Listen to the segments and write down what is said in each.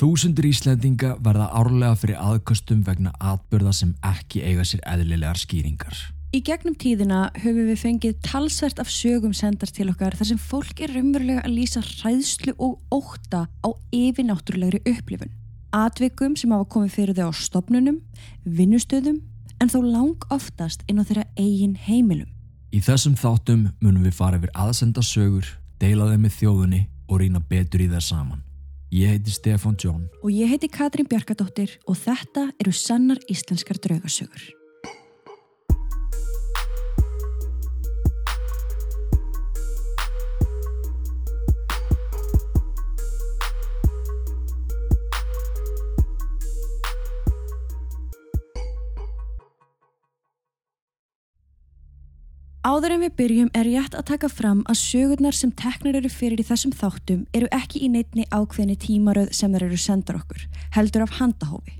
Þúsundur Íslendinga verða árlega fyrir aðkostum vegna atbyrða sem ekki eiga sér eðlilegar skýringar. Í gegnum tíðina höfum við fengið talsvert af sögum sendast til okkar þar sem fólk er raunverulega að lýsa hræðslu og óta á yfirnáttúrulegri upplifun. Atvikum sem hafa komið fyrir þau á stopnunum, vinnustöðum en þó lang oftast inn á þeirra eigin heimilum. Í þessum þáttum munum við fara yfir aðsenda sögur, deila þeim með þjóðunni og rýna betur í það saman. Ég heiti Stefan John Og ég heiti Katrín Bjarkadóttir og þetta eru sannar íslenskar draugasögur. Áður en við byrjum er rétt að taka fram að sögurnar sem teknar eru fyrir í þessum þáttum eru ekki í neittni ákveðni tímaröð sem þeir eru sendar okkur, heldur af handahófi.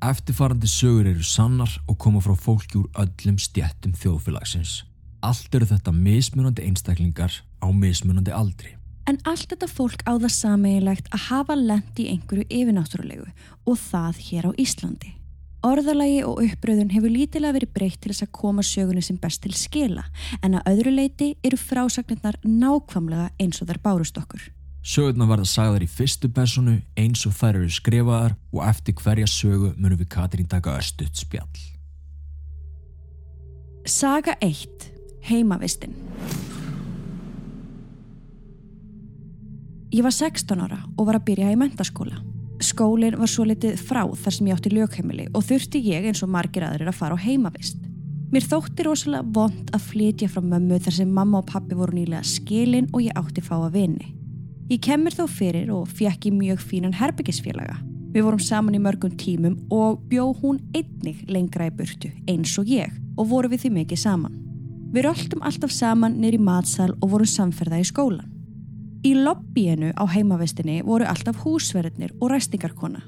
Eftirfarandi sögur eru sannar og koma frá fólki úr öllum stjettum þjóðfélagsins. Allt eru þetta mismunandi einstaklingar á mismunandi aldri. En allt þetta fólk á það sameigilegt að hafa lendi í einhverju yfirnáttúrulegu og það hér á Íslandi. Orðalagi og uppröðun hefur lítilega verið breytt til þess að koma sögunni sem best til skila en að öðru leiti eru frásagnirnar nákvamlega eins og þær bárust okkur. Sögurnar verða sagðar í fyrstu personu eins og þær eru skrifaðar og eftir hverja sögu munum við Katrín taka östuðt spjall. Saga 1. Heimavistinn Ég var 16 ára og var að byrja í mentaskóla. Skólinn var svo litið frá þar sem ég átti lögheimili og þurfti ég eins og margir aðrir að fara á heimavist. Mér þótti rosalega vond að flytja frá mömmu þar sem mamma og pappi voru nýlega skilin og ég átti fá að vinni. Ég kemur þó fyrir og fjekk í mjög fínan herbyggisfélaga. Við vorum saman í mörgum tímum og bjó hún einnig lengra í burtu eins og ég og voru við því mikið saman. Við röldum alltaf saman nýri matsal og vorum samferða í skólan. Í lobbyinu á heimavestinni voru alltaf húsverðinir og ræstingarkona.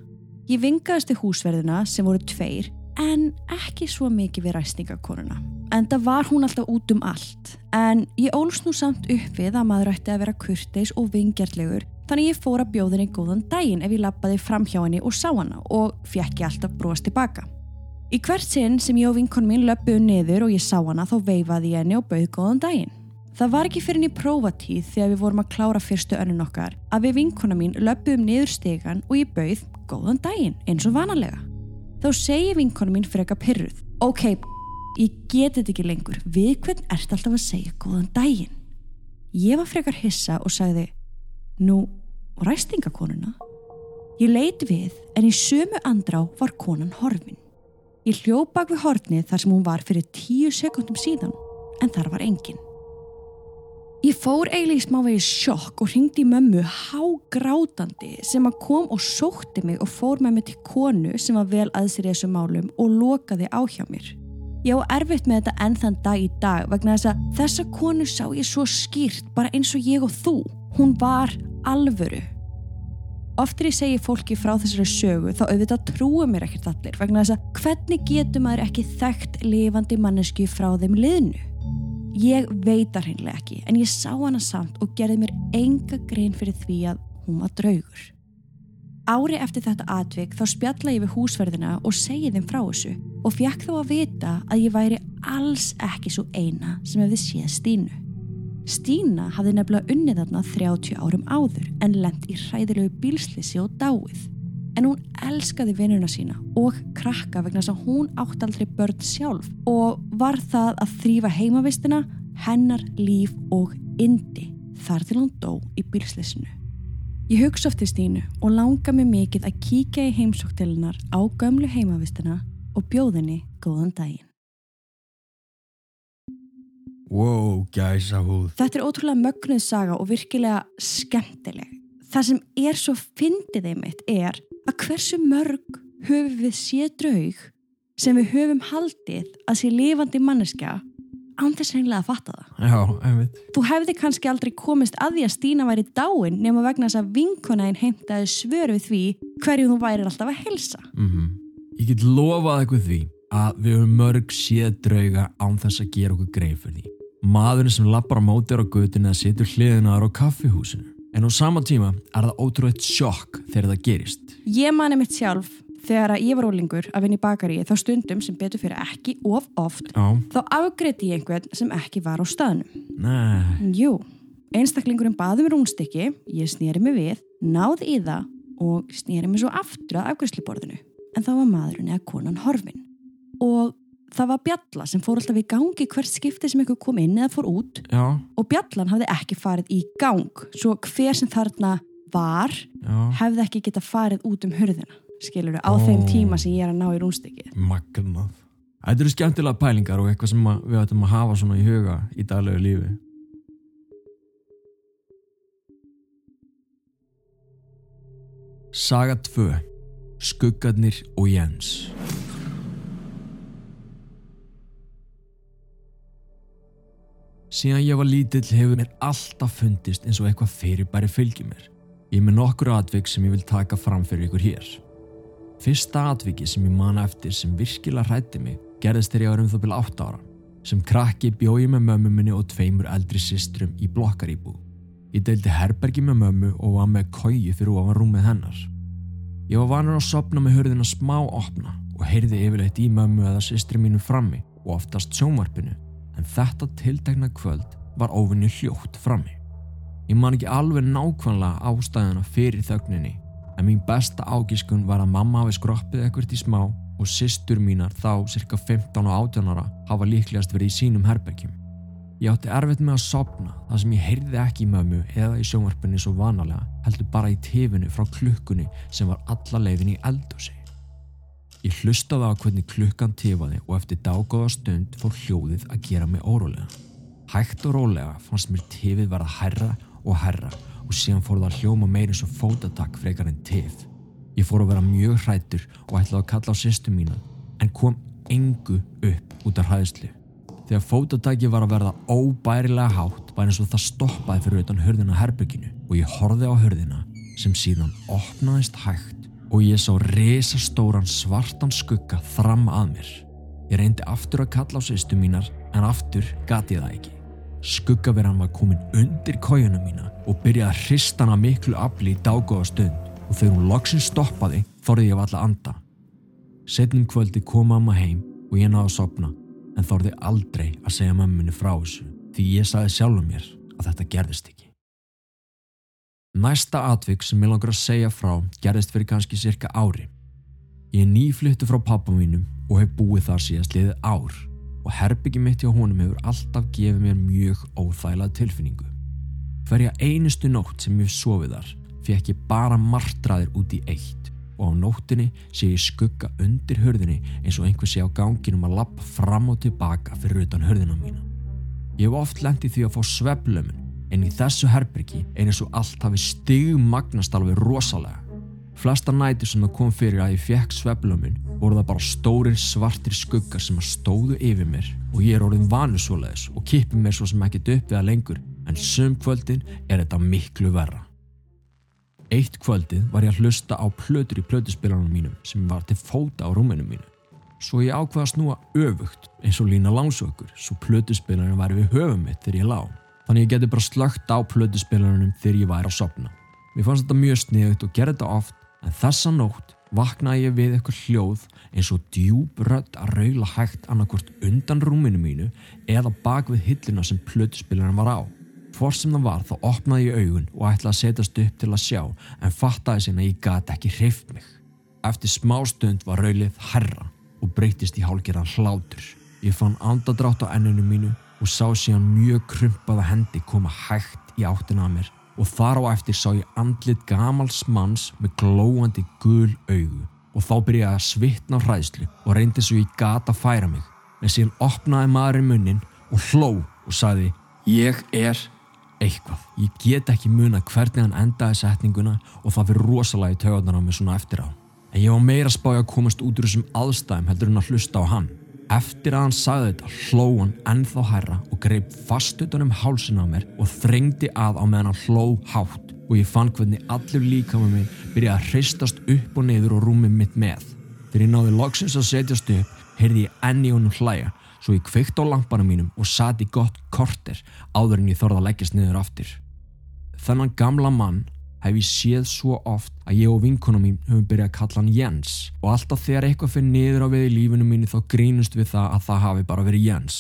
Ég vingaðist til húsverðina sem voru tveir en ekki svo mikið við ræstingarkonuna. En það var hún alltaf út um allt. En ég ólst nú samt upp við að maður ætti að vera kurteis og vingjartlegur þannig ég fór að bjóðinni góðan daginn ef ég lappaði fram hjá henni og sá hana og fjekk ég alltaf bróðast tilbaka. Í hvert sinn sem ég og vinkon mín löpuðu niður og ég sá hana þá veifaði ég henni og bauð góðan daginn. Það var ekki fyrir henni prófatíð þegar við vorum að klára fyrstu önnun okkar að við vinkona mín löpuðum niður stegan og ég bauð góðan daginn eins og vanalega. Þá segi vinkona mín freka pyrruð. Ok, ég geti þetta ekki lengur. Við hvern ert alltaf að segja góðan daginn? Ég var frekar hissa og sagði Nú, ræstingakonuna? Ég leiti við en í sömu andrá var konan horfin. Ég hljóð bak við hornið þar sem hún var fyrir tíu sekundum síðan en þar var enginn. Ég fór eiginlega í smávegi sjokk og ringdi í mömmu hágrátandi sem að kom og sótti mig og fór með mig til konu sem var vel aðsir í þessu málum og lokaði á hjá mér. Ég á erfitt með þetta enn þann dag í dag vegna þess að þessa konu sá ég svo skýrt bara eins og ég og þú. Hún var alvöru. Oftir ég segi fólki frá þessari sögu þá auðvitað trúa mér ekkert allir vegna þess að hvernig getur maður ekki þekkt lifandi mannesku frá þeim liðnu? Ég veit það hreinlega ekki en ég sá hana samt og gerði mér enga grein fyrir því að hún var draugur. Ári eftir þetta atvik þá spjalla ég við húsverðina og segi þeim frá þessu og fjakk þá að vita að ég væri alls ekki svo eina sem hefði séð Stínu. Stína hafði nefnilega unnið þarna 30 árum áður en lent í hræðilegu bílslisi og dáið en hún elskaði vinnuna sína og krakka vegna þess að hún átt aldrei börn sjálf og var það að þrýfa heimavistina, hennar líf og indi þar til hún dó í bílslissinu. Ég hugsa oft til Stínu og langa mig mikið að kíkja í heimsóktilinnar á gömlu heimavistina og bjóðinni góðan daginn. Wow, gæsa húð. Þetta er ótrúlega mögnuð saga og virkilega skemmtileg. Það sem er svo fyndið einmitt er að hversu mörg höfum við sé draug sem við höfum haldið að sé lifandi manneska án þess reynilega að fatta það. Já, einmitt. Þú hefði kannski aldrei komist að því að Stína væri dáin nema vegna þess að vinkonaðin heimtaði svör við því hverju þú væri alltaf að helsa. Mm Ég get lofað eitthvað því að við höfum mörg séð drauga án þess að gera okkur greið fyrir því. Maðurinn sem lappar á mótir á gutinu eða situr hliðinaðar á kaffihúsinu. En á sama tíma er það ótrúið sjokk þegar það gerist. Ég mani mitt sjálf þegar að ég var ólingur að vinna í bakari þá stundum sem betur fyrir ekki of oft Já, þá afgreiti ég einhvern sem ekki var á staðnum. nei, Jú, einstaklingurinn baði mér rúnstykki, ég snýri mig við, náði í það og snýri mig svo aftur að afgriðsliborðinu. En þá var maðurinn eða konan horfin. Og það var bjalla sem fór alltaf í gangi hvert skipti sem einhver kom inn eða fór út já, og bjallan hafði ekki farið í gang. Svo hver sem þarna var já, hefði ekki geta farið út um hurðina, skilur á Ó. þeim tíma sem ég er að ná í rúnstykkið. magnað. Þetta eru skemmtilega pælingar og eitthvað sem við ættum að hafa svona í huga í daglegu lífi. Saga 2. Skuggarnir og Jens. Síðan ég var lítill hefur mér alltaf fundist eins og eitthvað fyrirbæri fylgir mér. Ég er með nokkur atvik sem ég vil taka fram fyrir ykkur hér. Fyrsta atviki sem ég man eftir sem virkilega hrætti mig gerðist þegar ég var um það byrja 8 ára. Sem krakki bjóð ég með mömmu minni og tveimur eldri systrum í blokkaríbú. Ég deildi herbergi með mömmu og var með kói fyrir ofan rúmið hennar. Ég var vanur að sopna með hurðina smá opna og heyrði yfirleitt í mömmu eða systri mínu frammi og oftast sjónvarpinu en þetta tiltekna kvöld var óvinni hljótt frammi. Ég man ekki alveg nákvæmlega ástæðuna fyrir þögninni en mín besta ágiskun var að mamma hafi skroppið ekkert í smá og systur mínar þá cirka 15 og 18 ára hafa líklegast verið í sínum herbergjum. Ég átti erfitt með að sopna þar sem ég heyrði ekki í mömmu eða í sjónvarpinu svo vanalega heldur bara í tifinu frá klukkunni sem var alla leiðin í eldhúsi. Ég hlustaði á hvernig klukkan tifaði og eftir dágóða stund fór hljóðið að gera mig órólega. Hægt og rólega fannst mér tifið verða herra og herra og síðan fór það að hljóma meira eins og fótatak frekar en tif. Ég fór að vera mjög hrættur og ætlaði að kalla á sýstu mína en kom engu upp út af hræðslu. Þegar fótataki var að verða óbærilega hátt var eins og það stoppaði fyrir utan hörðina herbygginu og ég horfði á hörðina sem síðan opnaðist hægt og ég sá resastóran svartan skugga fram að mér. Ég reyndi aftur að kalla á sýstu mínar en aftur gati ég það ekki. Skuggaveran var komin undir kójuna mína og byrjaði að hrista hana miklu afli í dágóða stund og þegar hún loksins stoppaði þorði ég að alla anda. Setnum kvöldi kom mamma heim og ég náði að sopna en þorði aldrei að segja mömmunni frá þessu því ég sagði sjálfum mér að þetta gerðist ekki. Næsta atvik sem ég langar að segja frá gerðist fyrir kannski cirka ári. Ég er nýfluttu frá pappa mínum og hef búið þar síðast liðið ár og herbyggi mitt hjá honum hefur alltaf gefið mér mjög óþælað tilfinningu. Hverja einustu nótt sem ég sofið þar fekk ég bara martraðir út í eitt og á nóttinni sé ég skugga undir hörðinni eins og einhver sé á ganginum að lappa fram og tilbaka fyrir utan hörðina mína. Ég hef oft lendið því að fá sveflömun en í þessu herbyrgi er eins og allt hafi stigum magnast alveg rosalega. Flesta næti sem það kom fyrir að ég fekk sveflömun voru það bara stórir svartir skuggar sem að stóðu yfir mér og ég er orðin vanur svoleiðis og kipi mér svo sem ekkert upp við að lengur en sum kvöldin er þetta miklu verra. Eitt kvöldið var ég að hlusta á plötur í plötuspilanum mínum sem var til fóta á rúminu mínu. Svo ég ákvaða að snúa öfugt eins og lína lánsökur svo plötuspilanum væri við höfum mitt þegar ég lá. Þannig ég geti bara slögt á plötuspilanum þegar ég væri að sopna. Mér fannst þetta mjög sniðugt og gerði þetta oft en þessa nótt vaknaði ég við eitthvað hljóð eins og djúb rödd að raula hægt annarkvort undan rúminu mínu eða bak við hillina sem plötuspilanum var á. Hvort sem það var þá opnaði ég augun og ætlaði að setjast upp til að sjá en fattaði sinna að ég gati ekki hreift mig. Eftir smá stund var raulið herra og breytist í hálgerðan hlátur. Ég fann andadrátt á enninu mínu og sá síðan mjög krumpaða hendi koma hægt í áttina að mér og þar á eftir sá ég andlit gamals manns með glóandi gul augu og þá byrjaði að svitna á hræðslu og reyndi svo ég gata að færa mig en síðan opnaði maðurinn munnin og hló og sagði ég er eitthvað. Ég get ekki muna hvernig hann endaði setninguna og það fyrir rosalega í taugarnar á mig svona eftir á. En ég var meira spáði að komast út úr þessum aðstæðum heldur en að hlusta á hann. Eftir að hann sagði þetta hló hann ennþá hærra og greip fast utan um hálsin á mér og þrengdi að á meðan hann hló hátt og ég fann hvernig allur líka með mig byrjaði að hristast upp og niður og rúmið mitt með. Þegar ég náði loksins að setjast upp, heyrði ég enni honum hlæja svo ég kveikt á lampanum mínum og sati gott korter áður en ég þorði að leggjast niður aftur. Þennan gamla mann hef ég séð svo oft að ég og vinkona mín höfum byrjað að kalla hann Jens og alltaf þegar eitthvað fyrir niður á við í lífinu mínu þá grínust við það að það hafi bara verið Jens.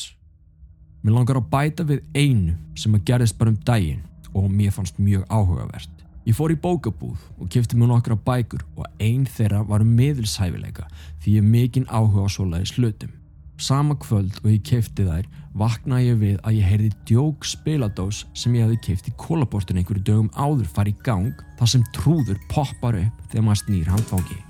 Mér langar að bæta við einu sem að gerðist bara um daginn og mér fannst mjög áhugavert. Ég fór í bókabúð og kifti mér nokkra bækur og einn þeirra var um miðilshæfileika því ég mikinn áhuga á svoleiðis hlutum. Sama kvöld og ég kefti þær vaknaði ég við að ég heyrði djók spiladós sem ég hefði keft í kólabortun einhverju dögum áður farið í gang þar sem trúður poppar upp þegar maður snýr handfangi.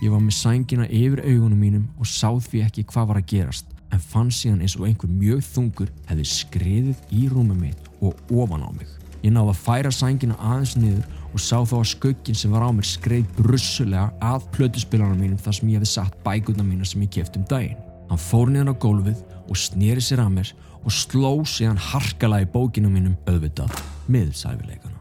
Ég var með sængina yfir augunum mínum og sáð því ekki hvað var að gerast en fann síðan eins og einhver mjög þungur hefði skriðið í rúmum mitt og ofan á mig. Ég náði að færa sængina aðeins niður og sá þá að sköggin sem var á mér skreið brussulega að plötuspilarna mínum þar sem ég hefði satt bækurna mína sem ég keft um daginn. Hann fór niðan á gólfið og snýri sér að mér og sló síðan harkala í bókinu mínum auðvitað miðsæfileikana.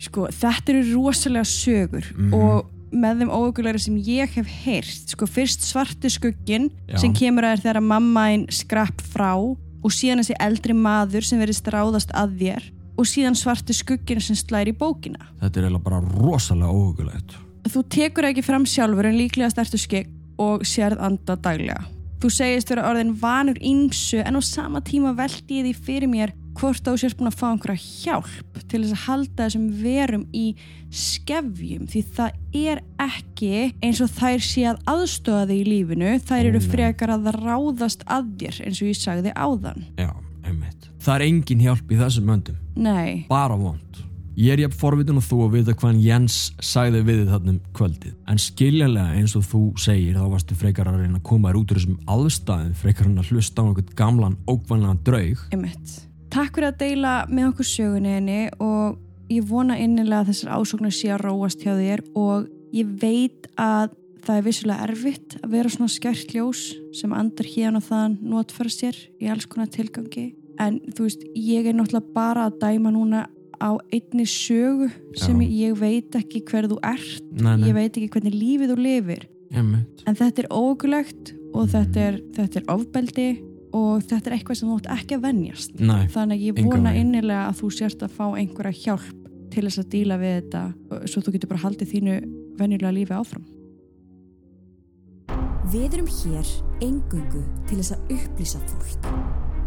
Sko, þetta eru rosalega sögur Mhm. og með þeim óökulegri sem ég hef heyrt sko, fyrst svarti skuggin Já. sem kemur að þér þegar mamma einn skrapp frá og síðan þessi eldri maður sem verðist ráðast að þér og síðan svarti skuggin sem slæri í bókina Þetta er eiginlega bara rosalega óhugulegt. Þú tekur ekki fram sjálfur en líklega startu skegg og sérð anda daglega. Þú segist vera orðin vanur ímsu en á sama tíma veldi ég því fyrir mér hvort þú sérst búin að fá einhverja hjálp til þess að halda þessum verum í skefjum því það er ekki eins og þær sé að aðstofa þig í lífinu þær eru frekar að ráðast að þér eins og ég sagði áðan. Já, einmitt. Það er engin hjálp í þessum möndum. Nei, Bara vond. Ég er jafn forvitin og þú að vita hvað Jens sagði við þið þarna um kvöldið. En skiljanlega eins og þú segir þá varstu frekar að reyna að koma þér út úr þessum aðstæðum frekar hann að hlusta á einhvern gamlan ókvæmlegan draug. einmitt. Takk fyrir að deila með okkur sögunni henni og ég vona innilega að þessar ásóknar sé að róast hjá þér og ég veit að það er vissulega erfitt að vera svona skært ljós sem andar hérna þann notfæra sér í alls konar tilgangi en þú veist, ég er náttúrulega bara að dæma núna á einni sögu sem Já. ég veit ekki hver þú ert. Nei, nei, ég veit ekki hvernig lífið þú lifir. Einmitt. en þetta er ógulegt og þetta er, þetta er ofbeldi og þetta er eitthvað sem þú átt ekki að venjast. Nei, þannig að ég vona innilega að þú sérst að fá einhverja hjálp til þess að díla við þetta svo þú getur bara haldið þínu venjulega lífi áfram. Við erum hér engungu til þess að upplýsa fólk,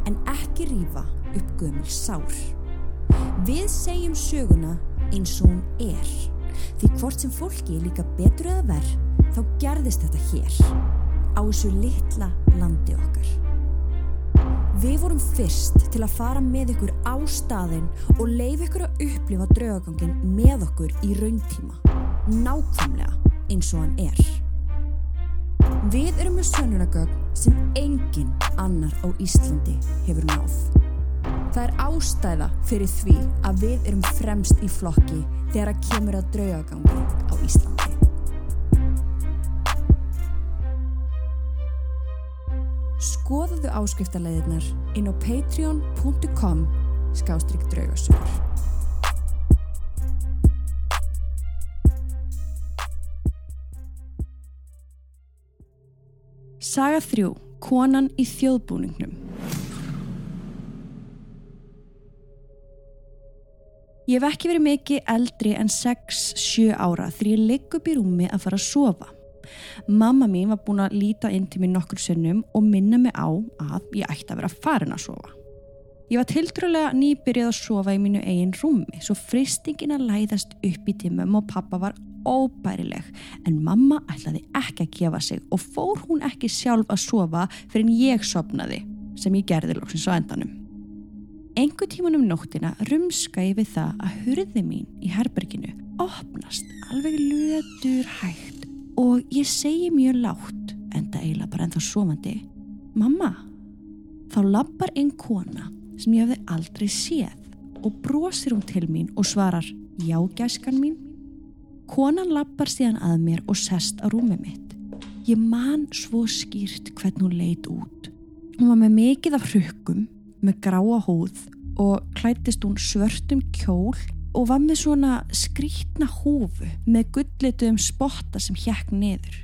en ekki rífa upp gömul sár. Við segjum söguna eins og hún er, því hvort sem fólki er líka betur eða verð, þá gerðist þetta hér, á þessu litla landi okkar. Við vorum fyrst til að fara með ykkur á staðinn og leif ykkur að upplifa draugagangin með okkur í rauntíma, nákvæmlega eins og hann er. Við erum með sönnunagögn sem engin annar á Íslandi hefur náð. Það er ástæða fyrir því að við erum fremst í flokki þegar að kemur að draugagangi á Íslandi. Skoðuðu áskriftarleiðirnar inn á patreon.com skástrygg draugasögur. Saga 3. Konan í þjóðbúningnum Ég hef ekki verið mikið eldri en 6-7 ára þegar ég ligg upp í rúmi að fara að sofa. Mamma mín var búin að líta inn til mér nokkur sinnum og minna mig á að ég ætti að vera farin að sofa. Ég var tiltrúlega nýbyrjuð að sofa í mínu eigin rúmi svo fristingin að læðast upp í tímum og pappa var óbærileg en mamma ætlaði ekki að gefa sig og fór hún ekki sjálf að sofa fyrir en ég sopnaði sem ég gerði lóksins á endanum. Engu tíman um nóttina rumska ég við það að hurði mín í herberginu opnast alveg lötur hægt og ég segi mjög látt enda eiginlega bara ennþá sofandi Mamma, þá lappar einn kona sem ég hefði aldrei séð og brosir hún til mín og svarar Já, gæskan mín Konan lappar síðan að mér og sest á rúmi mitt. Ég man svo skýrt hvern hún leit út. Hún var með mikið af hrukkum, með gráa húð og klættist hún svörtum kjól og var með svona skrítna húfu með gullituðum spotta sem hjekk niður.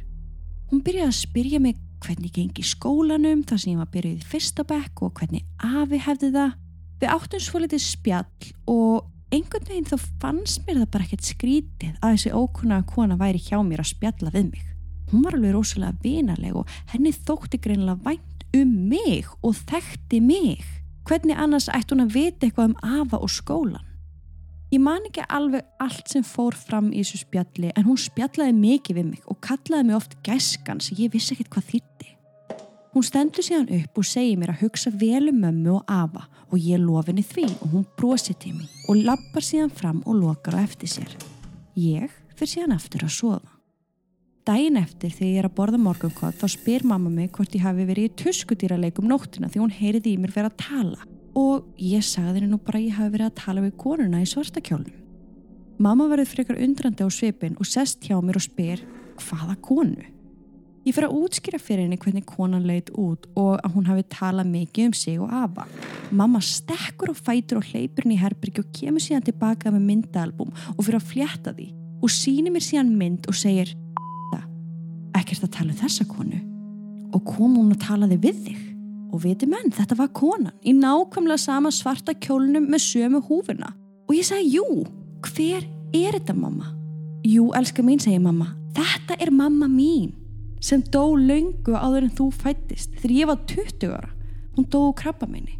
Hún byrjaði að spyrja mig hvernig gengi skólanum þar sem ég var byrjuð í fyrsta bekk og hvernig afi hefði það Við áttum svo litið spjall og einhvern veginn þá fannst mér það bara ekkert skrítið að þessi ókunna kona væri hjá mér að spjalla við mig. Hún var alveg rosalega vinaleg og henni þótti greinilega vænt um mig og þekkti mig. Hvernig annars ætti hún að vita eitthvað um afa og skólan? Ég man ekki alveg allt sem fór fram í þessu spjalli en hún spjallaði mikið við mig og kallaði mig oft gæskan sem ég vissi ekkert hvað þýtti. Hún stendur síðan upp og segir mér að hugsa vel um mömmu og afa og ég lof henni því og hún brosir til mig og lappar síðan fram og lokar á eftir sér. Ég fyrir síðan aftur að sofa. Dæin eftir þegar ég er að borða morgunkott þá spyr mamma mig hvort ég hafi verið í tuskudýraleikum nóttina því hún heyriði í mér fyrir að tala og ég sagði henni nú bara ég hafi verið að tala við konuna í svartakjólnum. Mamma verið frekar undrandi á svipin og sest hjá mér og spyr hvaða konu? Ég fyrir að útskýra fyrir henni hvernig konan leit út og að hún hafi talað mikið um sig og afa. Mamma stekkur og fætur og hleypur henni í herbyrgi og kemur síðan tilbaka með myndaalbum og fyrir að fljetta því og síni mér síðan mynd og segir ekkert að tala um þessa konu. Og kom hún að tala þig við þig? Og viti menn, þetta var konan í nákvæmlega sama svarta kjólnum með sömu húfuna. Og ég sagði, jú, hver er þetta mamma? Jú, elska mín, segir mamma þetta er mamma mín sem dó laungu áður en þú fættist þegar ég var 20 ára. Hún dó krabba minni.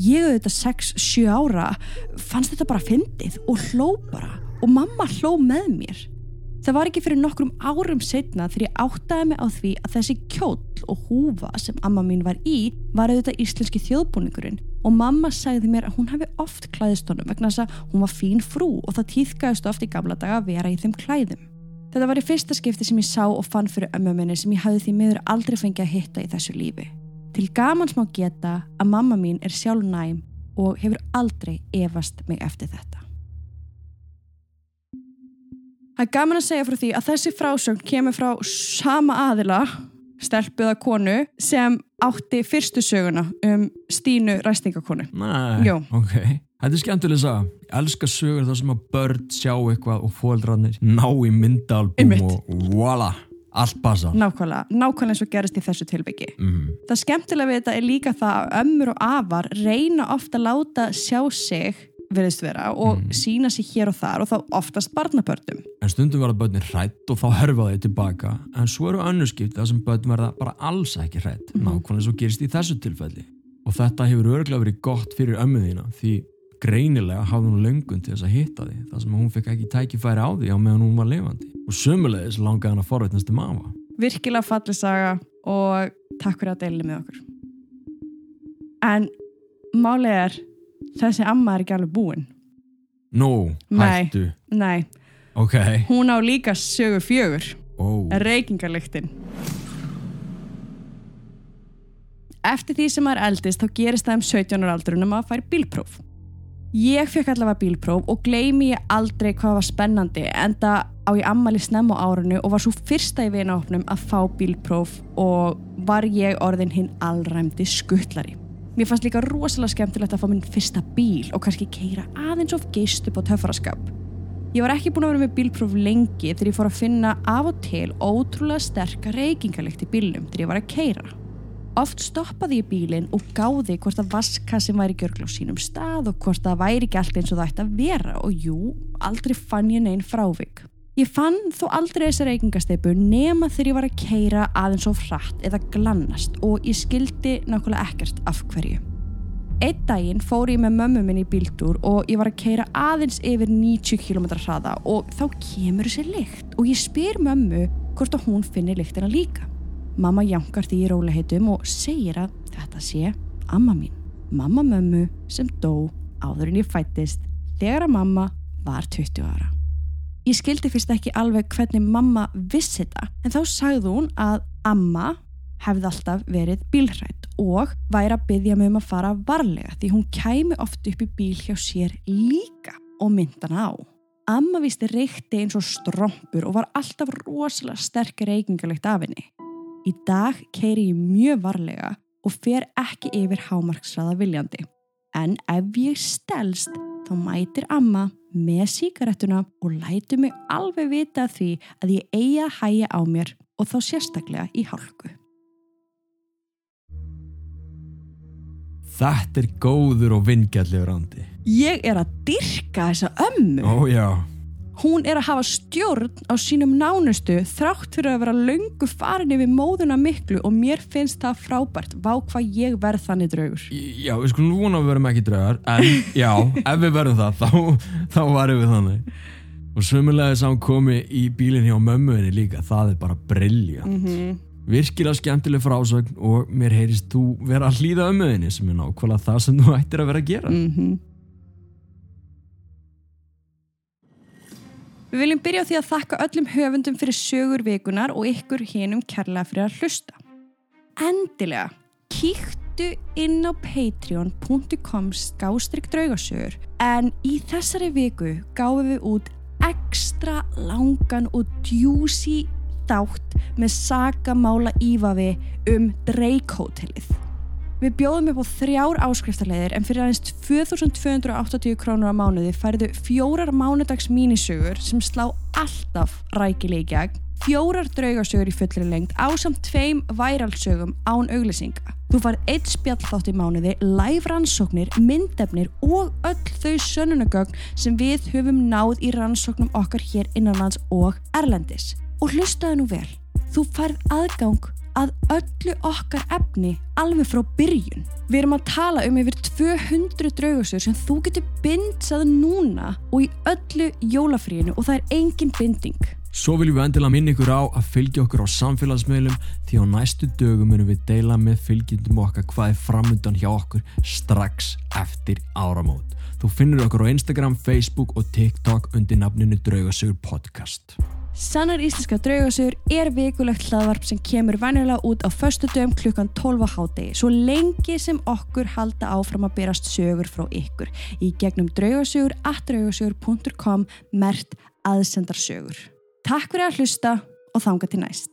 Ég auðvitað 6-7 ára fannst þetta bara fyndið og hló bara. Og mamma hló með mér Það var ekki fyrir nokkrum árum setna þegar ég áttaði mig á því að þessi kjóll og húfa sem amma mín var í var auðvitað íslenski þjóðbúningurinn og mamma sagði mér að hún hefði oft klæðist honum vegna þess að hún var fín frú og það týðgæðist oft í gamla daga að vera í þeim klæðum. Þetta var í fyrsta skipti sem ég sá og fann fyrir ömmu minni sem ég hafði því miður aldrei fengið að hitta í þessu lífi. Til gamans má geta að mamma mín er sjálf næm og hefur aldrei efast mig eftir þetta. Það er gaman að segja frá því að þessi frásögn kemur frá sama aðila, stelpuða konu, sem átti fyrstu söguna um Stínu ræstingakonu. Nei, Jú. ok. Þetta er skemmtileg að sagða. Ég elska sögur þar sem að börn sjá eitthvað og fóldrarnir ná í myndaalbum og voila, allt passa. Nákvæmlega, nákvæmlega eins og gerist í þessu tilbyggi. Mm. Það skemmtilega við þetta er líka það að ömmur og afar reyna ofta að láta sjá sig veriðst vera og Mm. sína sig hér og þar og þá oftast barnabörnum. En stundum verða börnir hrætt og þá hörfa þeir tilbaka en svo eru önnurskipti þar sem börn verða bara alls ekki hrætt Mhm. nákvæmlega svo gerist í þessu tilfelli og þetta hefur örglega verið gott fyrir ömmu þína því greinilega hafði hún löngun til þess að hitta því þar sem hún fekk ekki tækifæri á því á meðan hún var lifandi og sömulegis langaði hann að forveitnast til mafa Virkilega falli saga og takk fyrir að deila með okkur. En málið er, þessi amma er ekki alveg búin. Nú, Nei. hættu Nei, Ok, hún á líka sögu fjögur. ó, Reykingarlyktin Eftir því sem maður eldist þá gerist það um 17 ára aldrun að maður fær bílpróf Ég fekk allavega bílpróf og gleymi ég aldrei hvað var spennandi enda á ég ammali snemm á árunu og var svo fyrsta í vinahopnum að fá bílpróf og var ég orðin hinn allræmdi skuttlari Mér fannst líka rosalega skemmtilegt að fá minn fyrsta bíl og kannski keira aðeins of geist upp á töffaraskap Ég var ekki búin að vera með bílpróf lengi þegar ég fór að finna af og til ótrúlega sterka reykingarlykt í bílnum þegar ég var að keira. Oft stoppaði ég bílinn og gáði hvort að vaskassin væri gjörgla á sínum stað og hvort það væri ekki allt eins og það ætti að vera og jú, aldrei fann ég neinn frávik. Ég fann þó aldrei þessa reykingasteipu nema þegar ég var að keira aðeins of hratt eða glannast og ég skildi nákvæmlega ekkert af hverju. Einn daginn fór ég með mömmu minn í bíltúr og ég var að keira aðeins yfir 90 km hraða og þá kemur þessi lykt og ég spyr mömmu hvort að hún finnir lyktina líka. Mamma jankar því í róliheitum og segir að þetta sé amma mín. Mamma mömmu sem dó áður en ég fættist þegar að mamma var 20 ára. Ég skildi fyrst ekki alveg hvernig mamma vissi þetta en þá sagði hún að amma hefði alltaf verið bílhrætt og væri að byggja mig um að fara varlega því hún kæmi oft upp í bíl hjá sér líka og myndana á. Amma vísti reykti eins og strompur og var alltaf rosalega sterk reykingalegt af henni. Í dag keiri ég mjög varlega og fer ekki yfir hámarksraða viljandi. En ef ég stelst þá mætir amma með síkarettuna og lætu mig alveg vita því að ég eigi að hæja á mér og þá sérstaklega í hálku. Þetta er góður og vingjallegur andi. Ég er að dyrka þessa ömmu. Ó já. Hún er að hafa stjórn á sínum nánustu þrátt fyrir að vera löngu farin yfir móðuna miklu og mér finnst það frábært vá hvað ég verð þannig draugur. Já, við skulum vona að við verum ekki draugar, en já, ef við verðum það, þá, þá varum við þannig. Og svömmulega sá komi í bílinni á mömmuðinni líka, það er bara briljant. Mm -hmm. Virkilega skemmtileg frásögn og mér heyrist þú vera að hlýða ömmuðinni sem er nákvæmlega það sem þú ættir að vera að gera. Mm Við viljum byrja á því að þakka öllum höfundum fyrir sögur vikunar og ykkur hinum kærlega fyrir að hlusta. Endilega, kíktu inn á patreon.com skástrygg draugasögur en í þessari viku gáum við út ekstra langan og djúsi þátt með sagamála ífafi um Drake Hotelið. Við bjóðum upp á þrjár áskriftarleiðir en fyrir aðeins 2280 krónur á mánuði færðu fjórar mánudags mínisögur sem slá alltaf rækileg í gegn, fjórar draugasögur í fullri lengt á samt tveim væralsögum án auglýsinga. Þú farð eitt spjall þátt í mánuði, live rannsóknir, myndefnir og öll þau sönunagögn sem við höfum náð í rannsóknum okkar hér innanlands og erlendis. Og hlustaðu nú vel, þú farð aðgang að öllu okkar efni alveg frá byrjun. Við erum að tala um yfir 200 draugasögur sem þú getur bindsað núna og í öllu jólafríinu og það er engin binding. Svo viljum við endilega minna ykkur á að fylgja okkur á samfélagsmiðlum því á næstu dögum munum við deila með fylgjendum okkar hvað er framöndan hjá okkur strax eftir áramót. Þú finnur okkur á Instagram, Facebook og TikTok undir nafninu Draugasögur podcast. Sannar íslenska draugasögur er vikulegt hlaðvarp sem kemur venjulega út á förstu dögum klukkan 12 á hádegi svo lengi sem okkur halda áfram að berast sögur frá ykkur í gegnum draugasögur at draugasögur.com mert aðsendarsögur. Takk fyrir að hlusta og þanga til næst.